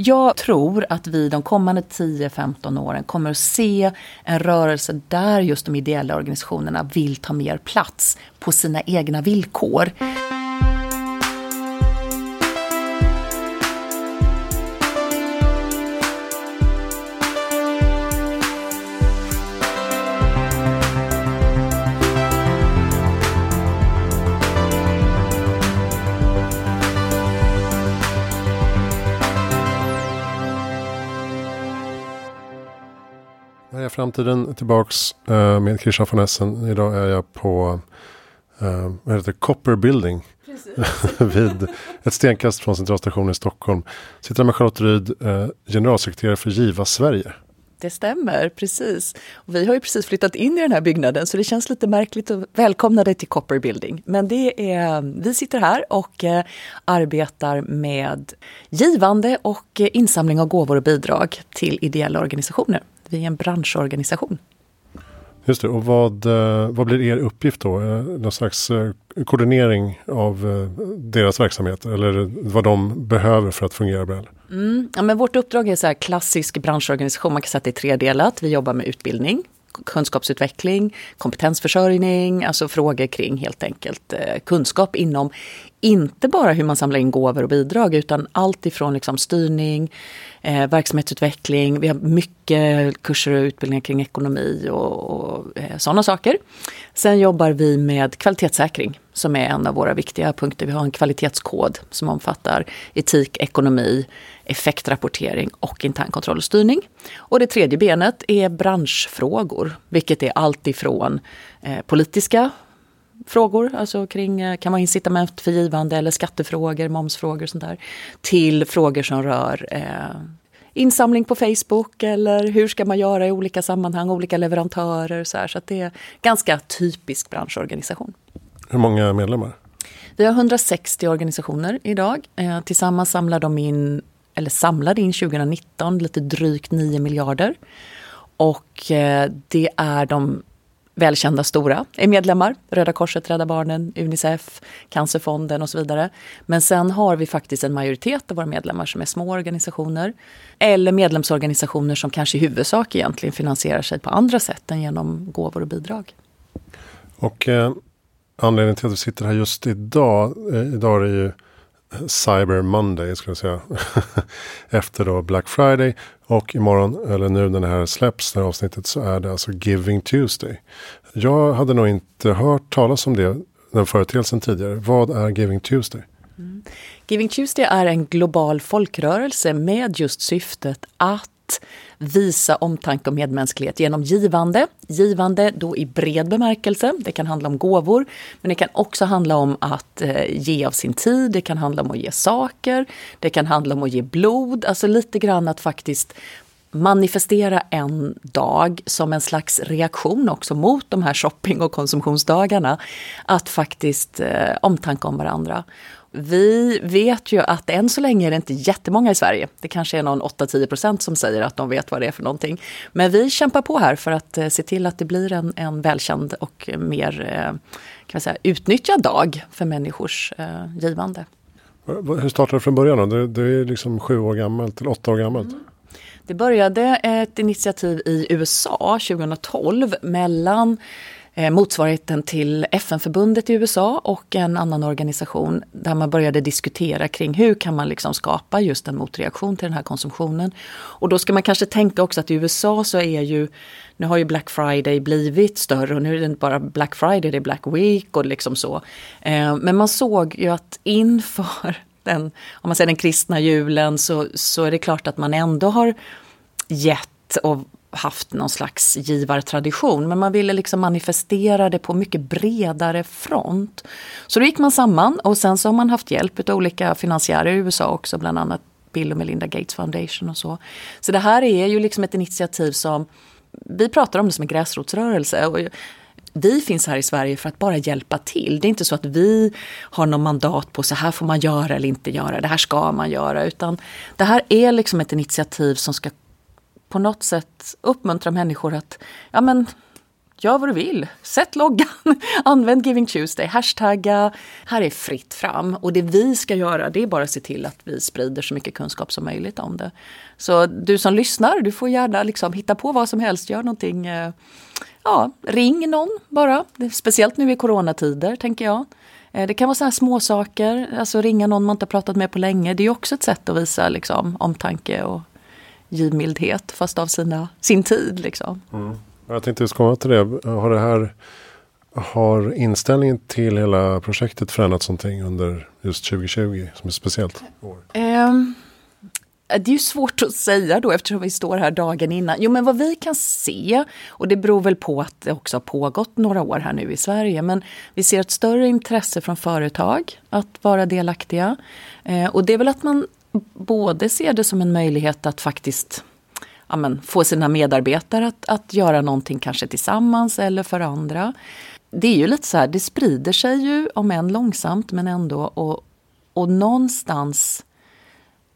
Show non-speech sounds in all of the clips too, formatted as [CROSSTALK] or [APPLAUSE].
Jag tror att vi de kommande 10-15 åren kommer att se en rörelse där just de ideella organisationerna vill ta mer plats på sina egna villkor. Framtiden tillbaks uh, med Christian von Essen. Idag är jag på uh, vad heter det? Copper Building. [LAUGHS] vid ett stenkast från Centralstationen i Stockholm. Sitter med Charlotte Ryd, uh, generalsekreterare för Giva Sverige. Det stämmer, precis. Och vi har ju precis flyttat in i den här byggnaden så det känns lite märkligt att välkomna dig till Copper Building. Men det är, vi sitter här och eh, arbetar med givande och insamling av gåvor och bidrag till ideella organisationer. Vi är en branschorganisation. Just det, och vad, eh, vad blir er uppgift då? Eh, någon slags eh, koordinering av deras verksamhet eller vad de behöver för att fungera bra? Mm, ja, men vårt uppdrag är så här klassisk branschorganisation, man kan säga att det är tredelat. Vi jobbar med utbildning, kunskapsutveckling, kompetensförsörjning, alltså frågor kring helt enkelt kunskap inom inte bara hur man samlar in gåvor och bidrag utan allt ifrån liksom styrning, eh, verksamhetsutveckling, vi har mycket kurser och utbildningar kring ekonomi och, och eh, sådana saker. Sen jobbar vi med kvalitetssäkring som är en av våra viktiga punkter. Vi har en kvalitetskod som omfattar etik, ekonomi, effektrapportering och internkontroll och styrning. Och det tredje benet är branschfrågor, vilket är allt ifrån eh, politiska frågor, alltså kring eh, kan vara incitament för givande eller skattefrågor, momsfrågor och sånt där. Till frågor som rör eh, insamling på Facebook eller hur ska man göra i olika sammanhang, olika leverantörer. Så, här, så det är ganska typisk branschorganisation. Hur många medlemmar? Vi har 160 organisationer idag. Eh, tillsammans samlar de in, eller samlade in 2019 lite drygt 9 miljarder. Och eh, det är de välkända stora är medlemmar. Röda Korset, Rädda Barnen, Unicef, Cancerfonden och så vidare. Men sen har vi faktiskt en majoritet av våra medlemmar som är små organisationer. Eller medlemsorganisationer som kanske i huvudsak egentligen finansierar sig på andra sätt än genom gåvor och bidrag. Och eh, anledningen till att vi sitter här just idag, eh, idag är det ju Cyber Monday skulle jag säga. [LAUGHS] Efter då Black Friday. Och imorgon, eller nu när det här släpps, det här avsnittet, så är det alltså Giving Tuesday. Jag hade nog inte hört talas om det, den företeelsen tidigare. Vad är Giving Tuesday? Mm. Giving Tuesday är en global folkrörelse med just syftet att visa omtanke och medmänsklighet genom givande. Givande då i bred bemärkelse. Det kan handla om gåvor, men det kan också handla om att eh, ge av sin tid. Det kan handla om att ge saker. Det kan handla om att ge blod. Alltså lite grann att faktiskt manifestera en dag som en slags reaktion också mot de här shopping och konsumtionsdagarna. Att faktiskt eh, omtanke om varandra. Vi vet ju att än så länge är det inte jättemånga i Sverige. Det kanske är någon 8-10 procent som säger att de vet vad det är för någonting. Men vi kämpar på här för att eh, se till att det blir en, en välkänd och mer eh, kan man säga, utnyttjad dag för människors eh, givande. Hur startade det från början? Då? Det, det är liksom sju år gammalt, eller åtta år gammalt. Mm. Det började ett initiativ i USA 2012 mellan Eh, motsvarigheten till FN-förbundet i USA och en annan organisation där man började diskutera kring hur kan man liksom skapa just en motreaktion till den här konsumtionen. Och då ska man kanske tänka också att i USA så är ju, nu har ju Black Friday blivit större och nu är det inte bara Black Friday, det är Black Week och liksom så. Eh, men man såg ju att inför [LAUGHS] den, om man säger den kristna julen så, så är det klart att man ändå har gett och haft någon slags givartradition. Men man ville liksom manifestera det på mycket bredare front. Så då gick man samman och sen så har man haft hjälp av olika finansiärer i USA också, bland annat Bill och Melinda Gates Foundation och så. Så det här är ju liksom ett initiativ som, vi pratar om det som en gräsrotsrörelse. Och vi finns här i Sverige för att bara hjälpa till. Det är inte så att vi har någon mandat på så här får man göra eller inte göra, det här ska man göra. Utan det här är liksom ett initiativ som ska på något sätt uppmuntra människor att ja, men, gör vad du vill. Sätt loggan, [LAUGHS] använd Giving Tuesday, hashtagga. Här är fritt fram. Och det vi ska göra det är bara att se till att vi sprider så mycket kunskap som möjligt om det. Så du som lyssnar, du får gärna liksom hitta på vad som helst, gör någonting. Eh, ja, ring någon bara. Speciellt nu i coronatider tänker jag. Eh, det kan vara sådana här små saker, alltså ringa någon man inte pratat med på länge. Det är också ett sätt att visa liksom, omtanke och givmildhet fast av sina, sin tid. Liksom. Mm. Jag tänkte just komma till det. Har, det här, har inställningen till hela projektet förändrats någonting under just 2020 som är speciellt? Um, det är ju svårt att säga då eftersom vi står här dagen innan. Jo men vad vi kan se, och det beror väl på att det också har pågått några år här nu i Sverige, men vi ser ett större intresse från företag att vara delaktiga. Eh, och det är väl att man både ser det som en möjlighet att faktiskt ja, men, få sina medarbetare att, att göra någonting kanske tillsammans eller för andra. Det är ju lite så här, det sprider sig ju, om än långsamt men ändå. Och, och någonstans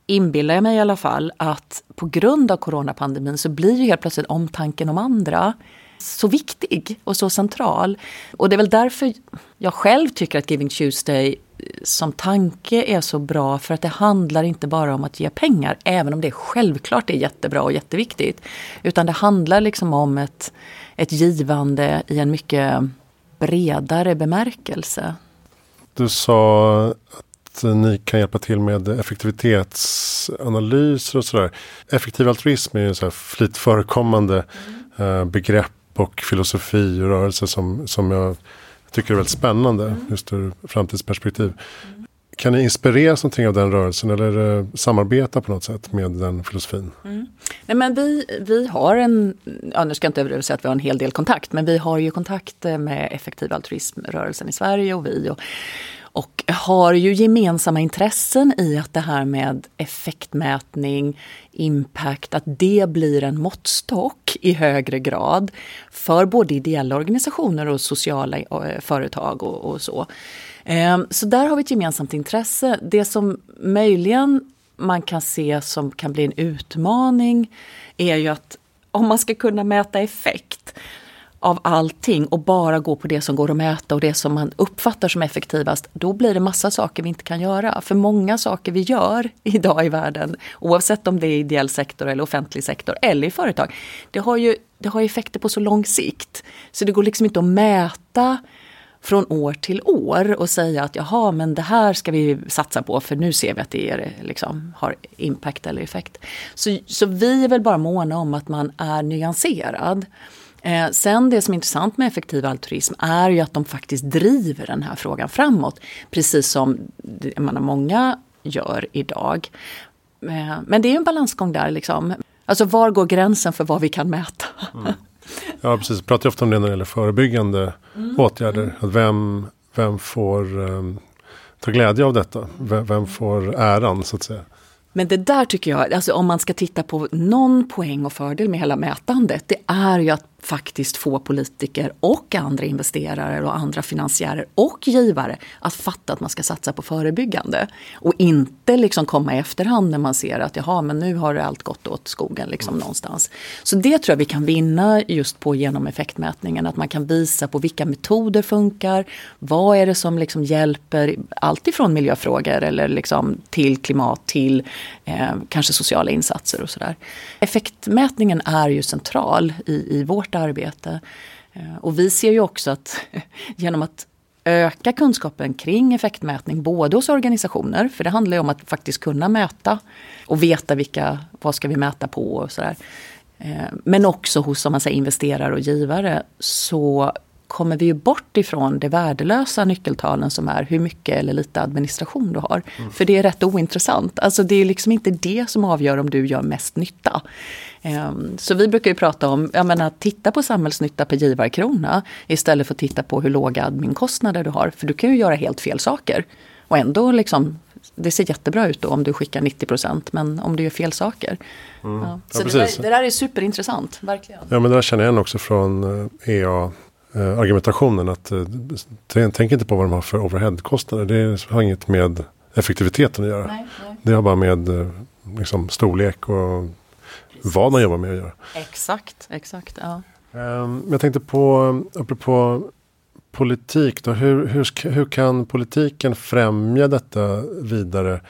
inbillar jag mig i alla fall att på grund av coronapandemin så blir ju helt plötsligt omtanken om andra så viktig och så central. Och det är väl därför jag själv tycker att Giving Tuesday som tanke är så bra för att det handlar inte bara om att ge pengar, även om det självklart är jättebra och jätteviktigt. Utan det handlar liksom om ett, ett givande i en mycket bredare bemärkelse. Du sa att ni kan hjälpa till med effektivitetsanalyser och sådär. Effektiv altruism är ju så här flit förekommande mm. begrepp och filosofi och rörelse som, som jag tycker det är väldigt spännande mm. just ur framtidsperspektiv. Mm. Kan ni inspireras någonting av den rörelsen eller samarbeta på något sätt med den filosofin? Mm. Nej, men vi, vi har en, ja, nu ska jag inte överdriva säga att vi har en hel del kontakt, men vi har ju kontakt eh, med effektiv altruismrörelsen i Sverige och vi och, och har ju gemensamma intressen i att det här med effektmätning, impact, att det blir en måttstock i högre grad för både ideella organisationer och sociala eh, företag och, och så. Ehm, så där har vi ett gemensamt intresse. Det som möjligen man kan se som kan bli en utmaning är ju att om man ska kunna mäta effekt av allting och bara gå på det som går att mäta och det som man uppfattar som effektivast, då blir det massa saker vi inte kan göra. För många saker vi gör idag i världen, oavsett om det är ideell sektor eller offentlig sektor eller i företag, det har ju det har effekter på så lång sikt. Så det går liksom inte att mäta från år till år och säga att jaha, men det här ska vi satsa på för nu ser vi att det är, liksom, har impact eller effekt. Så, så vi är väl bara måna om att man är nyanserad. Eh, sen det som är intressant med effektiv altruism är ju att de faktiskt driver den här frågan framåt. Precis som menar, många gör idag. Eh, men det är ju en balansgång där liksom. Alltså var går gränsen för vad vi kan mäta? Mm. Ja precis, vi pratar ofta om det när det gäller förebyggande mm. åtgärder. Att vem, vem får um, ta glädje av detta? Vem, vem får äran så att säga? Men det där tycker jag, alltså om man ska titta på någon poäng och fördel med hela mätandet, det är ju att faktiskt få politiker och andra investerare och andra finansiärer och givare att fatta att man ska satsa på förebyggande. Och inte liksom komma i efterhand när man ser att jaha, men nu har allt gått åt skogen liksom någonstans. Så det tror jag vi kan vinna just på genom effektmätningen, att man kan visa på vilka metoder funkar, vad är det som liksom hjälper, alltifrån miljöfrågor eller liksom till klimat, till eh, kanske sociala insatser och sådär. Effektmätningen är ju central i, i vårt arbete. Eh, och vi ser ju också att [LAUGHS] genom att öka kunskapen kring effektmätning, både hos organisationer, för det handlar ju om att faktiskt kunna mäta och veta vilka, vad ska vi mäta på och sådär. Eh, men också hos om man säger, investerare och givare så kommer vi ju bort ifrån det värdelösa nyckeltalen som är hur mycket eller lite administration du har. Mm. För det är rätt ointressant. Alltså det är liksom inte det som avgör om du gör mest nytta. Um, så vi brukar ju prata om, jag menar titta på samhällsnytta per givarkrona istället för att titta på hur låga adminkostnader du har. För du kan ju göra helt fel saker. Och ändå liksom det ser jättebra ut då om du skickar 90 men om du gör fel saker. Mm. Ja. Så ja, det, där, det, där, är superintressant, verkligen. Ja men det där känner jag igen också från EA eh, argumentationen. Att eh, tänk inte på vad de har för overheadkostnader. Det har inget med effektiviteten att göra. Nej, nej. Det har bara med eh, liksom, storlek och Precis. vad man jobbar med att göra. Exakt, exakt. Ja. Um, jag tänkte på, apropå politik då, hur, hur, hur kan politiken främja detta vidare?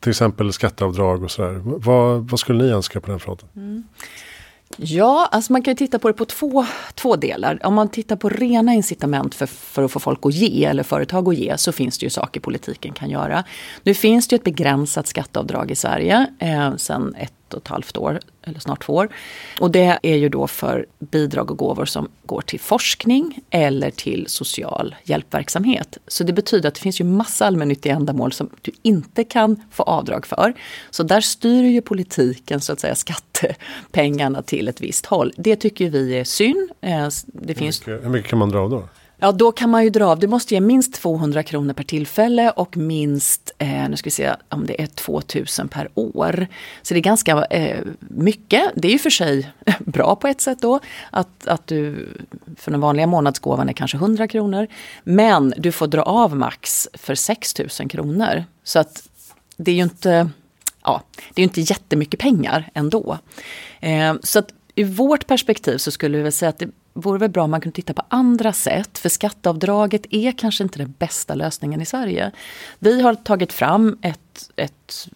Till exempel skatteavdrag och sådär. Vad, vad skulle ni önska på den fronten? Mm. Ja, alltså man kan titta på det på två, två delar. Om man tittar på rena incitament för, för att få folk att ge eller företag att ge så finns det ju saker politiken kan göra. Nu finns det ju ett begränsat skatteavdrag i Sverige eh, sedan ett och ett halvt år, eller snart två år. Och det är ju då för bidrag och gåvor som går till forskning eller till social hjälpverksamhet. Så det betyder att det finns ju massa allmännyttiga ändamål som du inte kan få avdrag för. Så där styr ju politiken så att säga skattepengarna till ett visst håll. Det tycker vi är synd. Eh, det finns... hur, mycket, hur mycket kan man dra av då? Ja, då kan man ju dra av. Du måste ge minst 200 kronor per tillfälle och minst, eh, nu ska vi se om det är 2000 per år. Så det är ganska eh, mycket. Det är ju för sig [LAUGHS] bra på ett sätt då. Att, att du, för den vanliga månadsgåvan är kanske 100 kronor. Men du får dra av max för 6000 kronor. Så att det är ju inte, ja, det är inte jättemycket pengar ändå. Eh, så att ur vårt perspektiv så skulle vi väl säga att det vore väl bra om man kunde titta på andra sätt. För skatteavdraget är kanske inte den bästa lösningen i Sverige. Vi har tagit fram ett, ett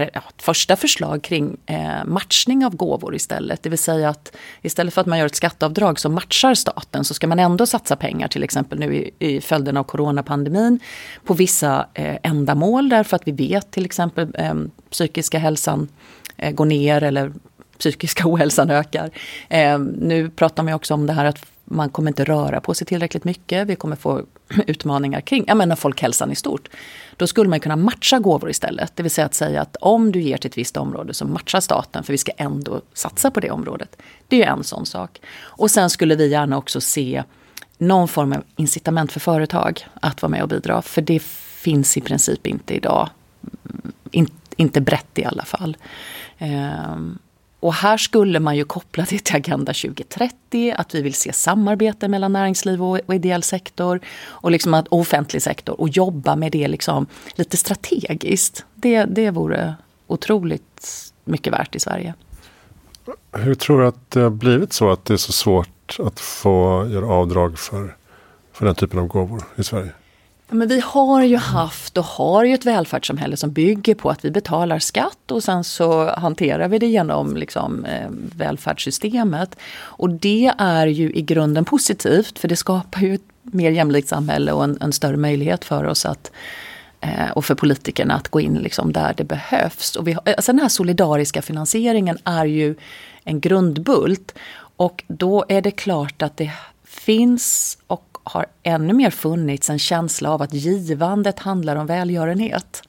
ett första förslag kring eh, matchning av gåvor istället. Det vill säga att istället för att man gör ett skatteavdrag som matchar staten så ska man ändå satsa pengar till exempel nu i, i följden av coronapandemin på vissa eh, ändamål därför att vi vet till exempel eh, psykiska hälsan eh, går ner eller psykiska [LAUGHS] ohälsan ökar. Eh, nu pratar man också om det här att man kommer inte röra på sig tillräckligt mycket. Vi kommer få [CLEARS THROAT] utmaningar kring jag menar, folkhälsan i stort. Då skulle man kunna matcha gåvor istället. Det vill säga att säga att om du ger till ett visst område så matchar staten för vi ska ändå satsa på det området. Det är en sån sak. Och sen skulle vi gärna också se någon form av incitament för företag att vara med och bidra. För det finns i princip inte idag. Mm, in, inte brett i alla fall. Um, och här skulle man ju koppla det till Agenda 2030, att vi vill se samarbete mellan näringsliv och, och ideell sektor och, liksom att, och offentlig sektor och jobba med det liksom lite strategiskt. Det, det vore otroligt mycket värt i Sverige. Hur tror du att det har blivit så att det är så svårt att få göra avdrag för, för den typen av gåvor i Sverige? Men vi har ju haft och har ju ett välfärdssamhälle som bygger på att vi betalar skatt och sen så hanterar vi det genom liksom, eh, välfärdssystemet. Och det är ju i grunden positivt för det skapar ju ett mer jämlikt samhälle och en, en större möjlighet för oss att eh, och för politikerna att gå in liksom där det behövs. Och vi, alltså den här solidariska finansieringen är ju en grundbult. Och då är det klart att det finns och har ännu mer funnits en känsla av att givandet handlar om välgörenhet.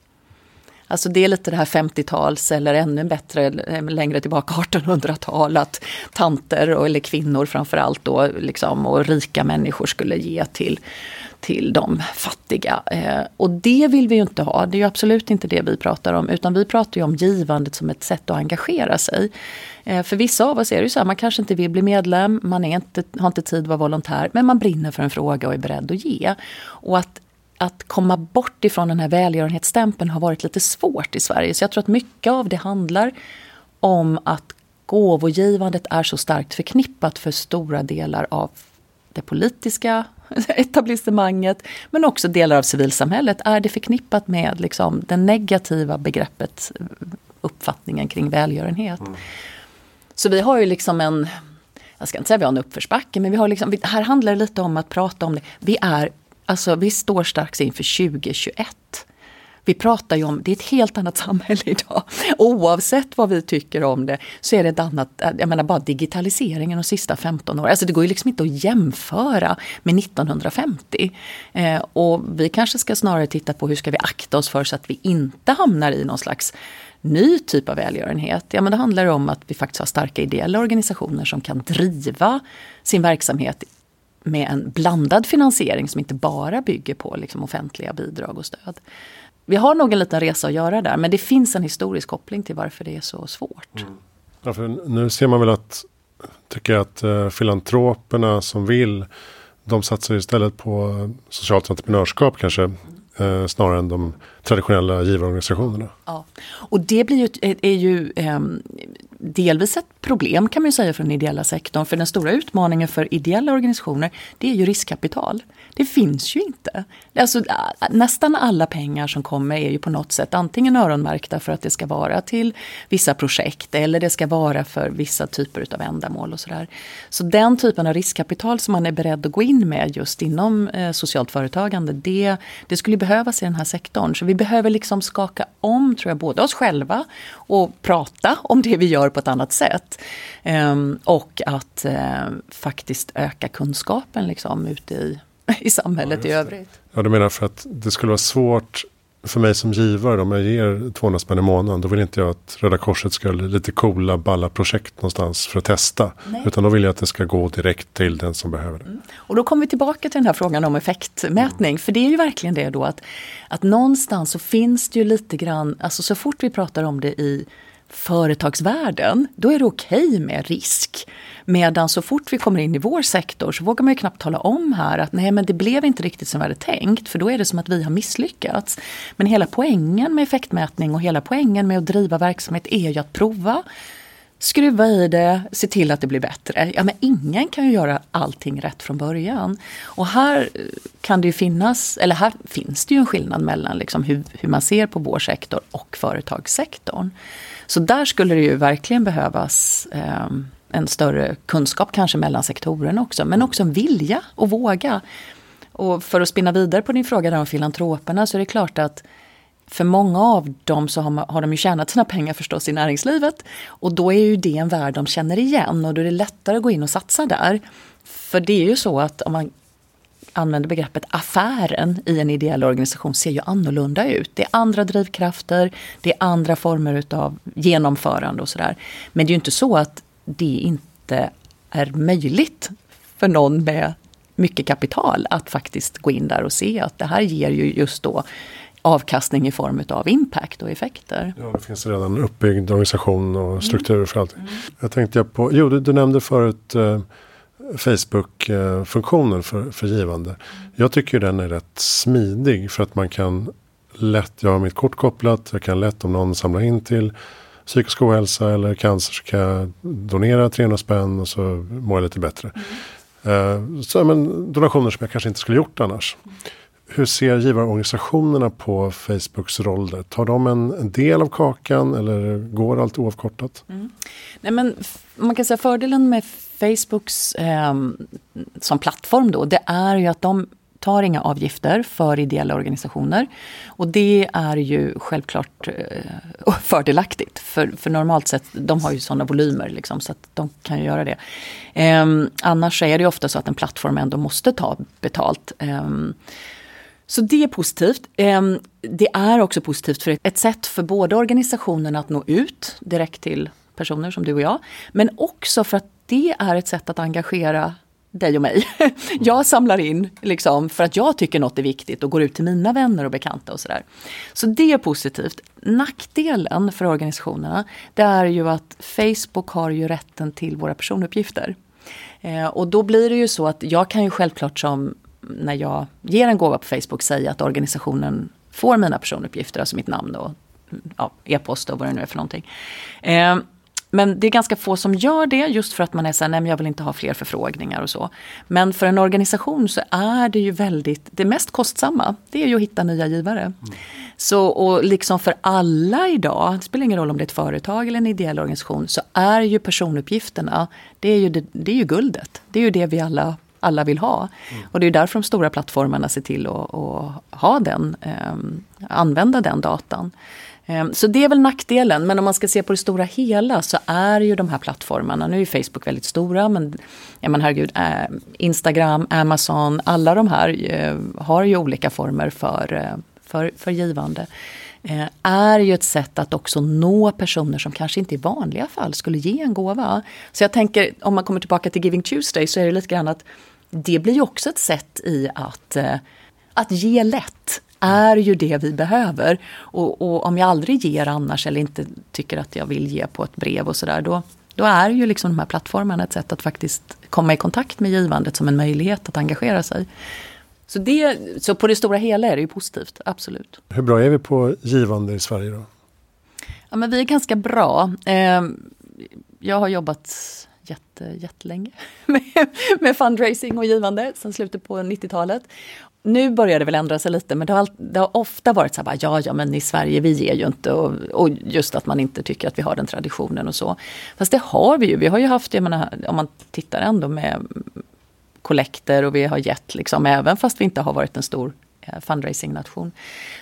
Alltså det är lite det här 50-tals eller ännu bättre eh, längre tillbaka 1800-tal att tanter och, eller kvinnor framförallt då liksom, och rika människor skulle ge till, till de fattiga. Eh, och det vill vi ju inte ha, det är ju absolut inte det vi pratar om utan vi pratar ju om givandet som ett sätt att engagera sig. Eh, för vissa av oss är det ju så här, man kanske inte vill bli medlem, man är inte, har inte tid att vara volontär, men man brinner för en fråga och är beredd att ge. Och att, att komma bort ifrån den här välgörenhetsstämpeln har varit lite svårt i Sverige. Så jag tror att mycket av det handlar om att gåvogivandet är så starkt förknippat för stora delar av det politiska [LAUGHS] etablissemanget, men också delar av civilsamhället, är det förknippat med liksom, den negativa begreppet, uppfattningen kring välgörenhet. Mm. Så vi har ju liksom en, jag ska inte säga vi har en uppförsbacke, men vi har liksom, här handlar det lite om att prata om det. Vi är, alltså vi står strax inför 2021. Vi pratar ju om, det är ett helt annat [LAUGHS] samhälle idag. Oavsett vad vi tycker om det så är det ett annat, eh, jag menar bara digitaliseringen de sista 15 åren. Alltså det går ju liksom inte att jämföra med 1950. Eh, och vi kanske ska snarare titta på hur ska vi akta oss för så att vi inte hamnar i någon slags ny typ av välgörenhet? Ja, men det handlar om att vi faktiskt har starka ideella organisationer som kan driva sin verksamhet med en blandad finansiering som inte bara bygger på liksom, offentliga bidrag och stöd. Vi har nog en liten resa att göra där men det finns en historisk koppling till varför det är så svårt. Mm. Ja, för nu ser man väl att, tycker jag att uh, filantroperna som vill de satsar istället på socialt entreprenörskap kanske eh, snarare än de traditionella givarorganisationerna. Ja. Och det blir ju, är ju eh, delvis ett problem kan man säga för den ideella sektorn. För den stora utmaningen för ideella organisationer det är ju riskkapital. Det finns ju inte. Alltså, nästan alla pengar som kommer är ju på något sätt antingen öronmärkta för att det ska vara till vissa projekt eller det ska vara för vissa typer av ändamål och sådär. Så den typen av riskkapital som man är beredd att gå in med just inom eh, socialt företagande det, det skulle behövas i den här sektorn. Så vi behöver liksom skaka om, tror jag, både oss själva och prata om det vi gör på ett annat sätt. Ehm, och att eh, faktiskt öka kunskapen liksom ute i [LAUGHS] i samhället ja, i övrigt. Ja, du menar för att det skulle vara svårt för mig som givare om jag ger 200 spänn i månaden. Då vill inte jag att Röda Korset ska lite coola balla projekt någonstans för att testa. Nej. Utan då vill jag att det ska gå direkt till den som behöver det. Mm. Och då kommer vi tillbaka till den här frågan om effektmätning. Mm. För det är ju verkligen det då att, att någonstans så finns det ju lite grann, alltså så fort vi pratar om det i företagsvärlden, då är det okej okay med risk. Medan så fort vi kommer in i vår sektor så vågar man ju knappt tala om här att nej men det blev inte riktigt som vi hade tänkt för då är det som att vi har misslyckats. Men hela poängen med effektmätning och hela poängen med att driva verksamhet är ju att prova skruva i det, se till att det blir bättre. Ja, men ingen kan ju göra allting rätt från början. Och här eh, kan det ju finnas, eller här finns det ju en skillnad mellan liksom hur, hur man ser på vår sektor och företagssektorn. Så där skulle det ju verkligen behövas eh, en större kunskap kanske mellan sektorerna också, men också en vilja och våga. Och för att spinna vidare på din fråga där om filantroperna så är det klart att för många av dem så har, man, har de ju tjänat sina pengar förstås i näringslivet. Och då är ju det en värld de känner igen och då är det lättare att gå in och satsa där. För det är ju så att om man använder begreppet affären i en ideell organisation ser ju annorlunda ut. Det är andra drivkrafter, det är andra former utav genomförande och sådär. Men det är ju inte så att det inte är möjligt för någon med mycket kapital att faktiskt gå in där och se att det här ger ju just då avkastning i form av impact och effekter. Ja, det finns redan uppbyggd organisation och struktur mm. för allt. Mm. Jag tänkte på, jo du, du nämnde förut eh, Facebook-funktionen för, för givande. Jag tycker den är rätt smidig för att man kan lätt, jag har mitt kort kopplat, jag kan lätt om någon samlar in till psykisk ohälsa eller cancer så kan jag donera 300 spänn och så mår jag lite bättre. Mm. Uh, så, men, donationer som jag kanske inte skulle gjort annars. Mm. Hur ser givarorganisationerna på Facebooks roll där? Tar de en, en del av kakan eller går allt oavkortat? Mm. Nej, men man kan säga fördelen med Facebooks eh, som plattform då, det är ju att de tar inga avgifter för ideella organisationer. Och det är ju självklart eh, [LAUGHS] fördelaktigt. För, för normalt sett, de har ju sådana volymer liksom, så att de kan göra det. Eh, annars är det ofta så att en plattform ändå måste ta betalt. Eh, så det är positivt. Ehm, det är också positivt för ett sätt för både organisationerna att nå ut direkt till personer som du och jag. Men också för att det är ett sätt att engagera dig och mig. [LAUGHS] Jag samlar in liksom, för att jag tycker något är viktigt och går ut till mina vänner och bekanta och sådär. Så det är positivt. Nackdelen för organisationerna det är ju att Facebook har ju rätten till våra personuppgifter. Eh, och då blir det ju så att jag kan ju självklart som när jag ger en gåva på Facebook säga att organisationen får mina personuppgifter, alltså mitt namn och ja, e-post och vad det nu är för någonting. Eh, men det är ganska få som gör det just för att man är så här, nej men jag vill inte ha fler förfrågningar och så. Men för en organisation så är det ju väldigt, det mest kostsamma, det är ju att hitta nya givare. Mm. Så och liksom för alla idag, det spelar ingen roll om det är ett företag eller en ideell organisation, så är ju personuppgifterna, det är ju, det, det är ju guldet. Det är ju det vi alla alla vill ha. Mm. Och det är därför de stora plattformarna ser till att, att ha den, eh, använda den datan. Eh, så det är väl nackdelen, men om man ska se på det stora hela så är ju de här plattformarna, nu är Facebook väldigt stora men ja, men herregud, eh, Instagram, Amazon, alla de här eh, har ju olika former för, för, för givande. Är ju ett sätt att också nå personer som kanske inte i vanliga fall skulle ge en gåva. Så jag tänker, om man kommer tillbaka till Giving Tuesday så är det lite grann att det blir ju också ett sätt i att, att ge lätt är ju det vi behöver. Och, och, om jag aldrig ger annars eller inte tycker att jag vill ge på ett brev och sådär då, då är ju liksom de här plattformarna ett sätt att faktiskt komma i kontakt med givandet som en möjlighet att engagera sig. Så, det, så på det stora hela är det ju positivt, absolut. Hur bra är vi på givande i Sverige då? Ja, men vi är ganska bra. Eh, jag har jobbat jätte, jättelänge [LAUGHS] med, med fundraising och givande sedan slutet på 90-talet. Nu börjar det väl ändra sig lite men det har, det har ofta varit så här, ja ja men i Sverige vi ger ju inte och, och, just att man inte tycker att vi har den traditionen och så. Fast det har vi ju, vi har ju haft, jag menar, om man tittar ändå med kollekter och vi har gett liksom, även fast vi inte har varit en stor eh, fundraising-nation.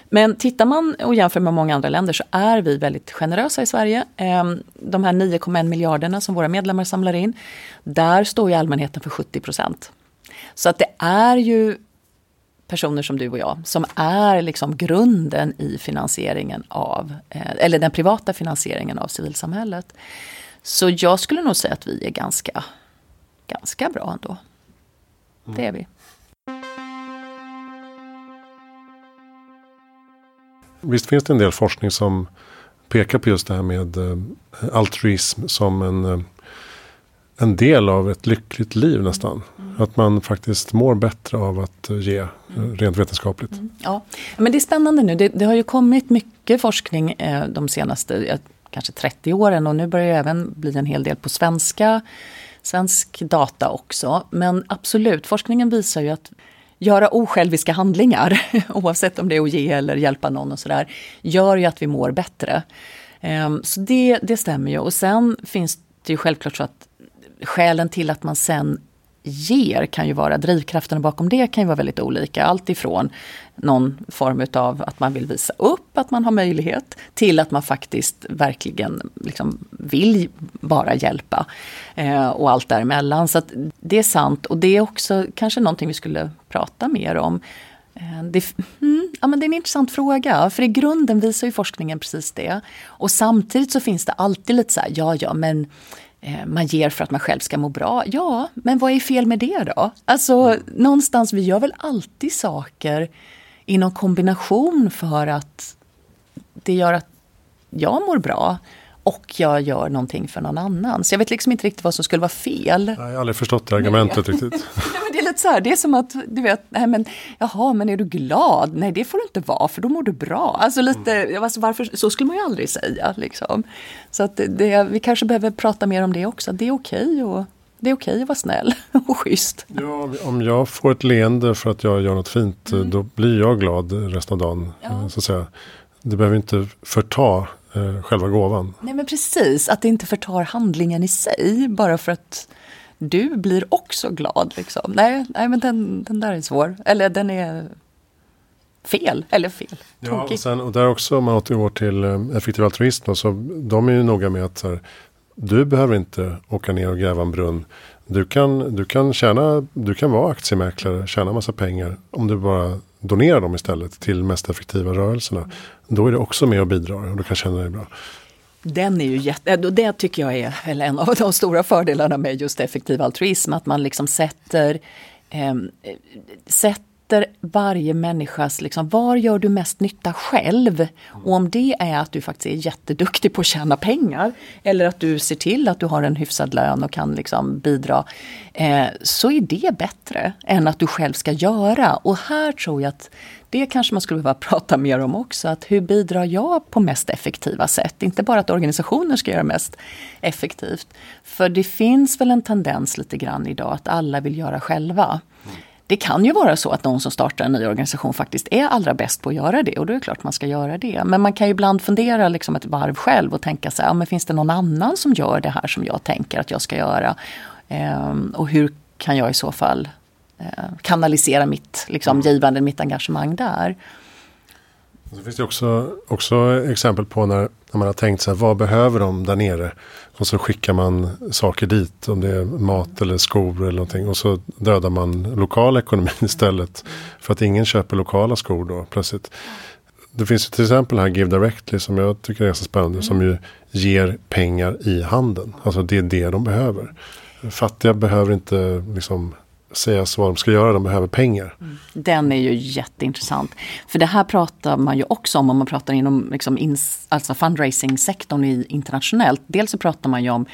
Men tittar man och jämför med många andra länder så är vi väldigt generösa i Sverige. Ehm, de här 9,1 miljarderna som våra medlemmar samlar in, där står ju allmänheten för 70 procent. Så att det är ju personer som du och jag som är liksom grunden i finansieringen av, eh, eller den privata finansieringen av civilsamhället. Så jag skulle nog säga att vi är ganska, ganska bra ändå. Det är vi. Visst finns det en del forskning som pekar på just det här med eh, altruism som en, eh, en del av ett lyckligt liv nästan. Mm. Att man faktiskt mår bättre av att ge eh, mm. rent vetenskapligt. Mm. Ja, men det är spännande nu. Det, det har ju kommit mycket forskning eh, de senaste kanske 30 åren och nu börjar det även bli en hel del på svenska svensk data också. Men absolut, forskningen visar ju att göra osjälviska handlingar, [LAUGHS] oavsett om det är att ge eller hjälpa någon och sådär, gör ju att vi mår bättre. Ehm, så det, det stämmer ju. Och sen finns det ju självklart så att skälen till att man sen ger kan ju vara, drivkrafterna bakom det kan ju vara väldigt olika. Allt ifrån någon form utav att man vill visa upp att man har möjlighet till att man faktiskt verkligen liksom vill bara hjälpa. Eh, och allt däremellan. Så det är sant och det är också kanske någonting vi skulle prata mer om. Eh, det, mm, ja, men det är en intressant fråga, för i grunden visar ju forskningen precis det. Och samtidigt så finns det alltid lite så här, ja ja men Eh, man ger för att man själv ska må bra. Ja, men vad är fel med det då? Alltså någonstans, vi gör väl alltid saker i någon kombination för att det gör att jag mår bra och jag gör någonting för någon annan. Så jag vet liksom inte riktigt vad som skulle vara fel. Jag har aldrig förstått det argumentet riktigt. [LAUGHS] men det är lite så här, det är som att du vet, nej men jaha, men är du glad? Nej, det får du inte vara för då mår du bra. Alltså lite, mm. alltså varför, så skulle man ju aldrig säga liksom. Så att det, vi kanske behöver prata mer om det också. Det är okej och det är okej att vara snäll [LAUGHS] och schysst. Ja, om jag får ett leende för att jag gör något fint, mm. då blir jag glad resten av dagen. Ja. Så att säga. Det behöver inte förta eh, själva gåvan. Nej men precis, att det inte förtar handlingen i sig bara för att du blir också glad. Liksom. Nej, nej men den, den där är svår. Eller den är fel. Eller fel. Ja, och, sen, och där också om man återgår till eh, effektiv altruism. Så de är ju noga med att här, du behöver inte åka ner och gräva en brunn. Du kan, du kan, tjäna, du kan vara aktiemäklare, tjäna massa pengar om du bara donera dem istället till mest effektiva rörelserna. Då är det också med och bidrar och du kan känna dig bra. Den är ju jätte, eh, det tycker jag är en av de stora fördelarna med just effektiv altruism. Att man liksom sätter, ehm, eh, sätter efter varje människas, liksom, var gör du mest nytta själv? Och om det är att du faktiskt är jätteduktig på att tjäna pengar eller att du ser till att du har en hyfsad lön och kan liksom bidra, eh, så är det bättre än att du själv ska göra. Och här tror jag att det kanske man skulle behöva [LAUGHS] prata mer om också. Att hur bidrar jag på mest effektiva sätt? Inte bara att organisationer ska göra mest effektivt. För det finns väl en tendens lite grann idag att alla vill göra själva. Det kan ju vara så att någon som startar en ny organisation faktiskt är allra bäst på att göra det och då är det klart man ska göra det. Men man kan ju ibland fundera liksom ett varv själv och tänka så här, ja, men finns det någon annan som gör det här som jag tänker att jag ska göra? Ehm, och hur kan jag i så fall eh, kanalisera mitt liksom, givande, mitt engagemang där? Det finns det också, också exempel på när, när man har tänkt sig, vad behöver de där nere? Och så skickar man saker dit, om det är mat eller skor eller någonting. Och så dödar man lokal ekonomi [LAUGHS] istället. För att ingen köper lokala skor då plötsligt. Det finns ju till exempel här Give Directly som jag tycker är så spännande. Som ju ger pengar i handen. Alltså det är det de behöver. Fattiga behöver inte liksom sägas vad de ska göra, de behöver pengar. Mm. Den är ju jätteintressant. För det här pratar man ju också om om man pratar inom liksom ins, alltså fundraising-sektorn internationellt. Dels så pratar man ju om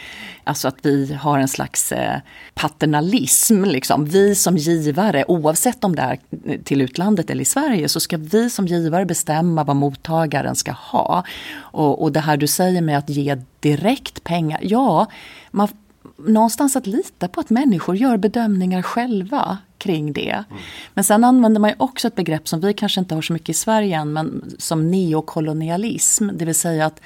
alltså att vi har en slags eh, paternalism. Liksom. Vi som givare, oavsett om det är eh, till utlandet eller i Sverige, så ska vi som givare bestämma vad mottagaren ska ha. Och, och det här du säger med att ge direkt pengar, ja, man, någonstans att lita på att människor gör bedömningar själva kring det. Mm. Men sen använder man ju också ett begrepp som vi kanske inte har så mycket i Sverige än, men som neokolonialism. Det vill säga att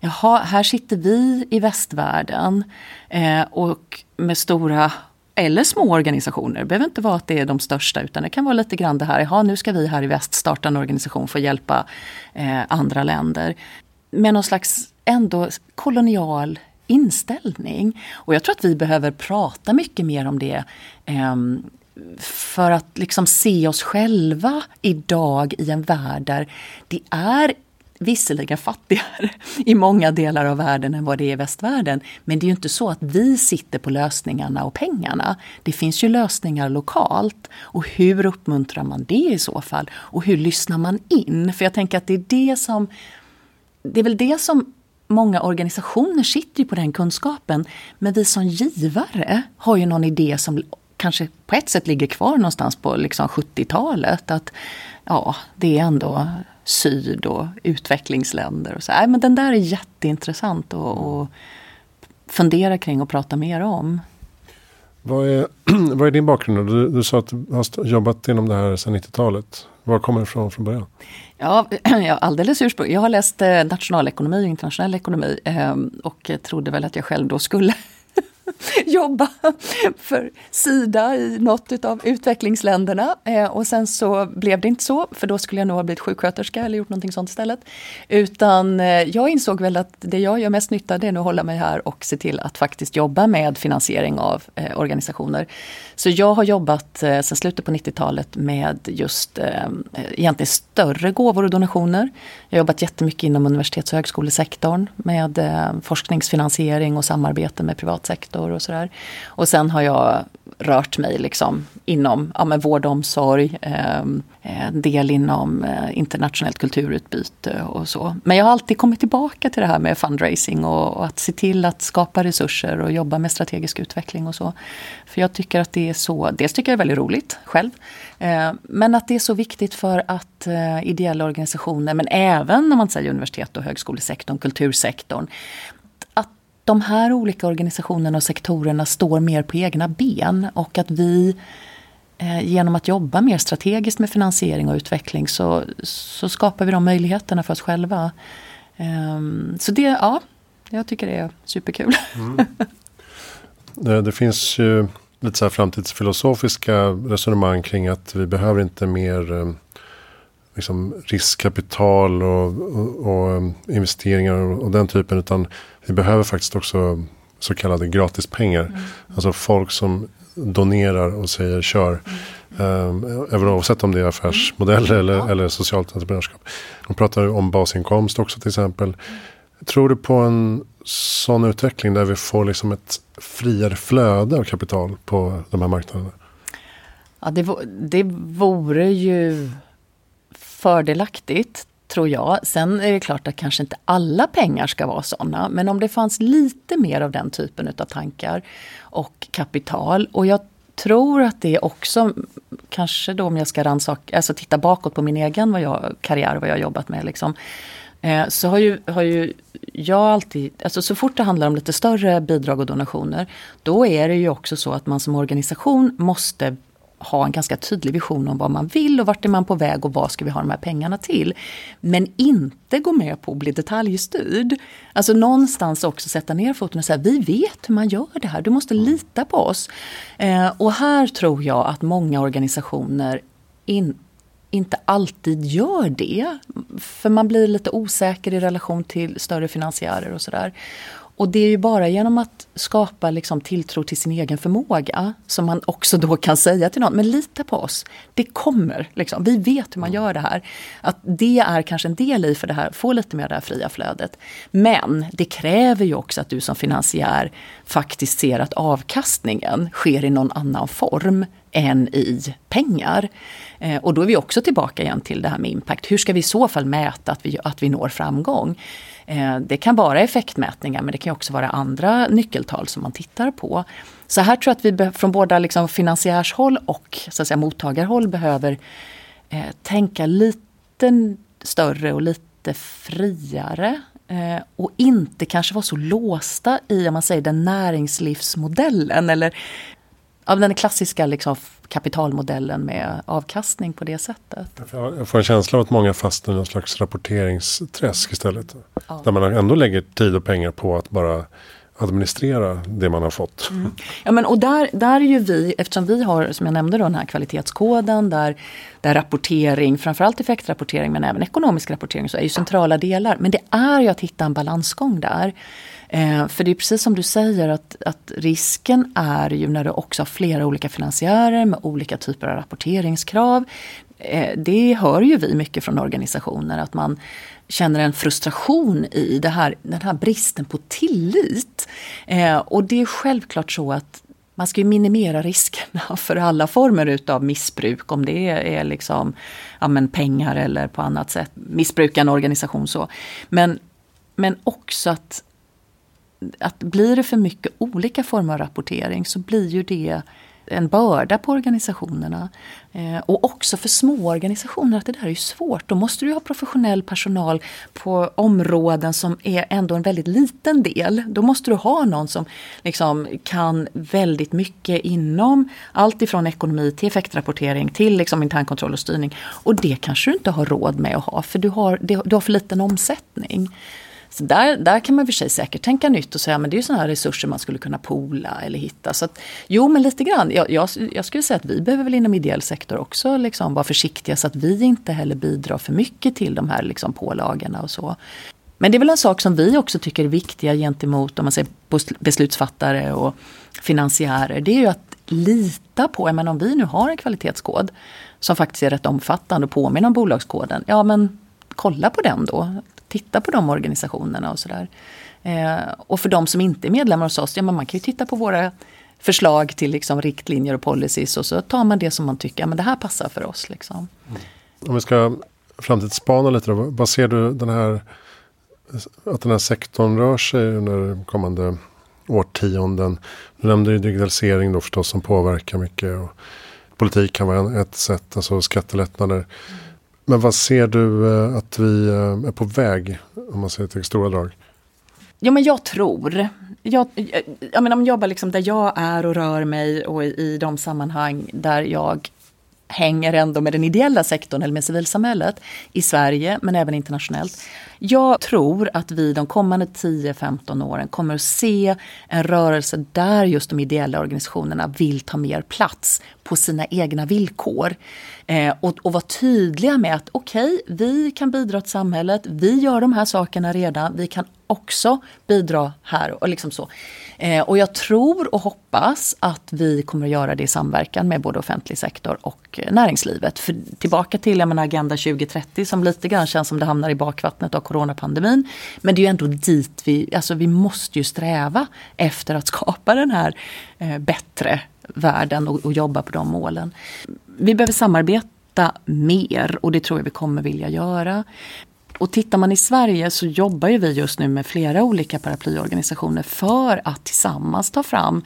jaha, här sitter vi i västvärlden eh, och med stora eller små organisationer. Det behöver inte vara att det är de största utan det kan vara lite grann det här, jaha nu ska vi här i väst starta en organisation för att hjälpa eh, andra länder. Med någon slags ändå kolonial inställning. Och jag tror att vi behöver prata mycket mer om det. Ehm, för att liksom se oss själva idag i en värld där det är visserligen fattigare i många delar av världen än vad det är i västvärlden. Men det är ju inte så att vi sitter på lösningarna och pengarna. Det finns ju lösningar lokalt. Och hur uppmuntrar man det i så fall? Och hur lyssnar man in? För jag tänker att det är det som det är väl det som många organisationer sitter ju på den kunskapen. Men vi som givare har ju någon idé som kanske på ett sätt ligger kvar någonstans på liksom 70-talet. Att ja, det är ändå syd och utvecklingsländer. Och så. Nej, men den där är jätteintressant att, att fundera kring och prata mer om. Vad är, [CLEARS THROAT] vad är din bakgrund? Du, du sa att du har jobbat inom det här sedan 90-talet. Var kommer det ifrån från början? Ja, [CLEARS THROAT] ja alldeles ursprung. Jag har läst eh, nationalekonomi och internationell ekonomi ehm, och trodde väl att jag själv då skulle [LAUGHS] jobba för Sida i något av utvecklingsländerna. Eh, och sen så blev det inte så, för då skulle jag nog ha blivit sjuksköterska eller gjort någonting sånt istället. Utan eh, jag insåg väl att det jag gör mest nytta det är att hålla mig här och se till att faktiskt jobba med finansiering av eh, organisationer. Så jag har jobbat sen slutet på 90-talet med just egentligen större gåvor och donationer. Jag har jobbat jättemycket inom universitets och högskolesektorn med forskningsfinansiering och samarbete med privat sektor och sådär. Och sen har jag rört mig liksom inom ja, men vård och omsorg, eh, en del inom eh, internationellt kulturutbyte och så. Men jag har alltid kommit tillbaka till det här med fundraising och, och, att se till att skapa resurser och jobba med strategisk utveckling och så. För jag tycker att det är så, dels tycker jag det är väldigt roligt själv, eh, men att det är så viktigt för att eh, ideella organisationer, men även när man säger universitet och högskolesektorn, kultursektorn, de här olika organisationerna och sektorerna står mer på egna ben och att vi eh, genom att jobba mer strategiskt med finansiering och utveckling så, så skapar vi de möjligheterna för oss själva. Um, så det, ja, jag tycker det är superkul. Mm. [LAUGHS] Det, det finns ju lite så här framtidsfilosofiska resonemang kring att vi behöver inte mer eh, liksom riskkapital och, och, och, um, investeringar och, den typen. Utan vi behöver faktiskt också så kallade gratispengar. Mm. Alltså folk som donerar och säger kör. Mm. Um, även oavsett om det är affärsmodeller mm. eller, ja. eller socialt entreprenörskap. De pratar om basinkomst också till exempel. Tror du på en sån utveckling där vi får liksom ett friare flöde av kapital på de här marknaderna? Ja, det, det vore ju fördelaktigt tror jag. Sen är det klart att kanske inte alla pengar ska vara sådana. Men om det fanns lite mer av den typen av tankar och kapital. Och jag tror att det också, kanske då om jag ska rannsaka, alltså titta bakåt på min egen vad jag, karriär och vad jag har jobbat med. Liksom, eh, så har ju, har ju jag alltid, alltså så fort det handlar om lite större bidrag och donationer, då är det ju också så att man som organisation måste ha en ganska tydlig vision om vad man vill och vart är man på väg och vad ska vi ha de här pengarna till. Men inte gå med på att bli detaljstyrd. Alltså någonstans också sätta ner foten och säga vi vet hur man gör det här, du måste lita på oss. Eh, och här tror jag att många organisationer in, inte alltid gör det. För man blir lite osäker i relation till större finansiärer och sådär. Och det är ju bara genom att skapa liksom tilltro till sin egen förmåga som man också då kan säga till någon, men lita på oss. Det kommer, liksom. vi vet hur man gör det här. Att det är kanske en del i för det här, få lite mer det här fria flödet. Men det kräver ju också att du som finansiär faktiskt ser att avkastningen sker i någon annan form än i pengar. Eh, och då är vi också tillbaka igen till det här med impact. Hur ska vi i så fall mäta att vi, att vi når framgång? Eh, det kan vara effektmätningar men det kan också vara andra nyckeltal som man tittar på. Så här tror jag att vi från båda liksom finansiärshåll och så att säga, mottagarhåll behöver eh, tänka lite större och lite friare. Eh, och inte kanske vara så låsta i om man säger den näringslivsmodellen eller av den klassiska liksom, kapitalmodellen med avkastning på det sättet. Jag får en känsla av att många fastnar i någon slags rapporteringsträsk istället. Ja. Där man ändå lägger tid och pengar på att bara administrera det man har fått. Mm. Ja, men, och där, där är ju vi, eftersom vi har som jag nämnde då, den här kvalitetskoden där, där rapportering, framförallt effektrapportering men även ekonomisk rapportering så är ju centrala delar. Men det är ju att hitta en balansgång där. Eh, för det är precis som du säger att, att risken är ju när du också har flera olika finansiärer med olika typer av rapporteringskrav. Eh, det hör ju vi mycket från organisationer att man känner en frustration i det här, den här bristen på tillit. Eh, och det är självklart så att man ska minimera riskerna [LAUGHS] för alla former utav missbruk. Om det är liksom, ja, men pengar eller på annat sätt missbruka en organisation. så. Men, men också att att blir det för mycket olika former av rapportering så blir ju det en börda på organisationerna. Eh, och också för små organisationer att det där är ju svårt. Då måste du ha professionell personal på områden som är ändå en väldigt liten del. Då måste du ha någon som liksom kan väldigt mycket inom allt ifrån ekonomi till effektrapportering till liksom internkontroll och styrning. Och det kanske du inte har råd med att ha för du har, du har för liten omsättning. Så där, där kan man för sig säkert tänka nytt och säga men det är ju sådana här resurser man skulle kunna poola eller hitta. Så att, jo men lite grann. Jag, jag, jag, skulle säga att vi behöver väl inom ideell sektor också liksom vara försiktiga så att vi inte heller bidrar för mycket till de här liksom pålagorna och så. Men det är väl en sak som vi också tycker är viktiga gentemot om man säger beslutsfattare och finansiärer. Det är ju att lita på, men om vi nu har en kvalitetskod som faktiskt är rätt omfattande och påminner om bolagskoden. Ja men kolla på den då titta på de organisationerna och sådär. Eh, och för de som inte är medlemmar hos oss, ja men man kan ju titta på våra förslag till liksom riktlinjer och policies och så tar man det som man tycker, ja men det här passar för oss. Liksom. Mm. Om vi ska framtidsspana lite då, vad ser du den här, att den här sektorn rör sig under kommande årtionden? Du nämnde ju digitalisering då förstås som påverkar mycket. Och politik kan vara ett sätt, alltså skattelättnader. Mm. Men vad ser du eh, att vi eh, är på väg? Om man säger till stora drag. Ja men jag tror. Jag, jag menar om jag bara liksom där jag är och rör mig och i, i de sammanhang där jag hänger ändå med den ideella sektorn eller med civilsamhället i Sverige men även internationellt. Jag tror att vi de kommande 10-15 åren kommer att se en rörelse där just de ideella organisationerna vill ta mer plats på sina egna villkor. Eh, och, och vara tydliga med att okej, okay, vi kan bidra till samhället, vi gör de här sakerna redan, vi kan också bidra här och liksom så. Eh, och jag tror och hoppas att vi kommer att göra det i samverkan med både offentlig sektor och eh, näringslivet. För tillbaka till jag menar, Agenda 2030 som lite grann känns som det hamnar i bakvattnet av coronapandemin. Men det är ju ändå dit vi, alltså vi måste ju sträva efter att [LAUGHS] skapa den här eh, bättre världen och, och jobba på de målen. Vi behöver samarbeta mer och det tror jag vi kommer vilja göra. Och tittar man i Sverige så jobbar ju vi just nu med flera olika paraplyorganisationer för att tillsammans ta fram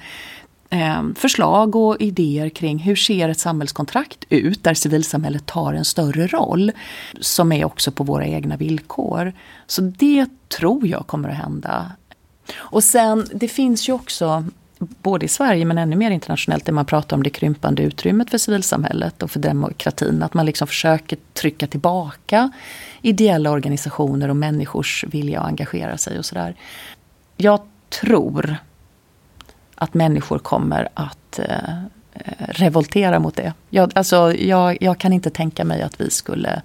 eh, förslag och idéer kring hur ser ett samhällskontrakt ut där civilsamhället tar en större roll. Som är också på våra egna villkor. Så det tror jag kommer att hända. Och sen, det finns ju också både i Sverige men ännu mer internationellt, där man pratar om det krympande utrymmet för civilsamhället och för demokratin. Att man liksom försöker trycka tillbaka ideella organisationer och människors vilja att engagera sig och sådär. Jag tror att människor kommer att eh, eh revoltera mot det. Jag, alltså, jag, jag kan inte tänka mig att vi skulle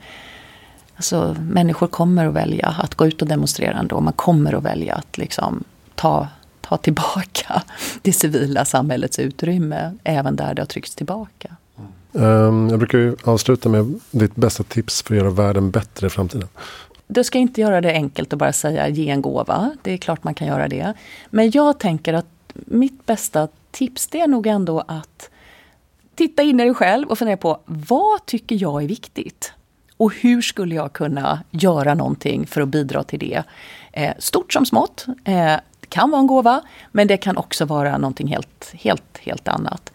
Alltså, människor kommer att välja att gå ut och demonstrera ändå. Man kommer att välja att liksom ta, ta tillbaka [LAUGHS] det civila samhällets utrymme även där det har tryckts tillbaka. Um, jag brukar ju avsluta med ditt bästa tips för att göra världen bättre i framtiden. Du ska inte göra det enkelt och bara säga ge en gåva. Det är klart man kan göra det. Men jag tänker att mitt bästa tips det är nog ändå att titta in i dig själv och fundera på vad tycker jag är viktigt? Och hur skulle jag kunna göra någonting för att bidra till det? Eh, stort som smått. Eh, kan vara en gåva, men det kan också vara någonting helt, helt, helt annat.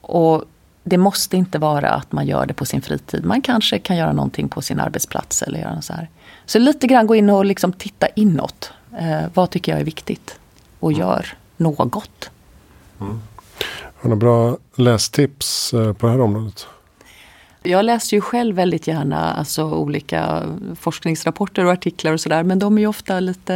Och det måste inte vara att man gör det på sin fritid. Man kanske kan göra någonting på sin arbetsplats eller göra så här. Så lite grann gå in och liksom titta inåt. Eh, vad tycker jag är viktigt? Och mm. gör något. Mm. Har du bra lästips eh, på det här området? Jag läser ju själv väldigt gärna alltså, olika forskningsrapporter och artiklar och sådär. Men de är ju ofta lite,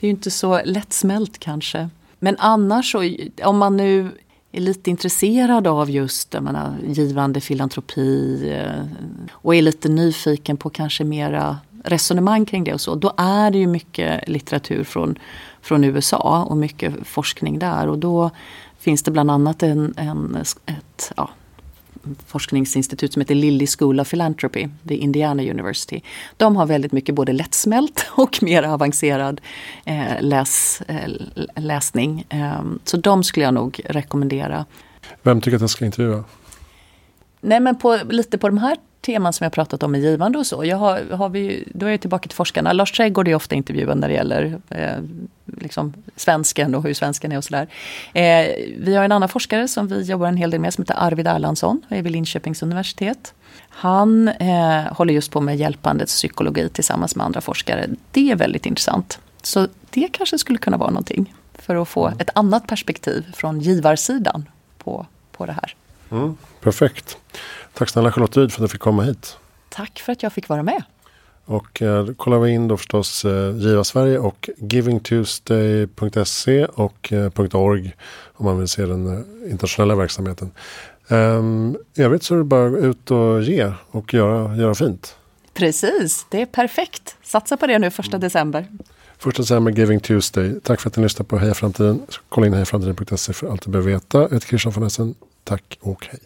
det är ju inte så lättsmält kanske. Men annars så, om man nu är lite intresserad av just jag menar, givande filantropi eh, och är lite nyfiken på kanske mera resonemang kring det och så. Då är det ju mycket litteratur från, från USA och mycket forskning där. Och då finns det bland annat en, en ett ja, forskningsinstitut som heter Lilly School of Philanthropy, det Indiana University. De har väldigt mycket både lättsmält [LAUGHS] och mer avancerad eh, läs, eh, läsning. Eh, så de skulle jag nog rekommendera. Vem tycker att jag ska intervjua? Nej men på, lite på de här teman som jag pratat om är givande och så. Jag har, har vi, då är jag tillbaka till forskarna. Lars Trädgård är ofta intervjuad när det gäller eh, liksom svensken och hur svensken är och sådär. Eh, vi har en annan forskare som vi jobbar en hel del med som heter Arvid Erlandsson och är vid Linköpings universitet. Han eh, håller just på med hjälpandets psykologi tillsammans med andra forskare. Det är väldigt intressant. Så det kanske skulle kunna vara någonting för att få ett annat perspektiv från givarsidan på, på det här. Mm, perfekt. Tack snälla Charlotte Ryd för att du fick komma hit. Tack för att jag fick vara med. Och eh, kollar vi in då förstås eh, Giva Sverige och givingtuesday.se och eh, .org om man vill se den eh, internationella verksamheten. Um, I övrigt så är det bara ut och ge och göra, göra fint. Precis, det är perfekt. Satsa på det nu första mm. december. Första december, Giving Tuesday. Tack för att ni lyssnade på Heja Framtiden. Kolla in hejaframtiden.se för allt du behöver veta. Jag heter Christian von Essen. Tack och hej.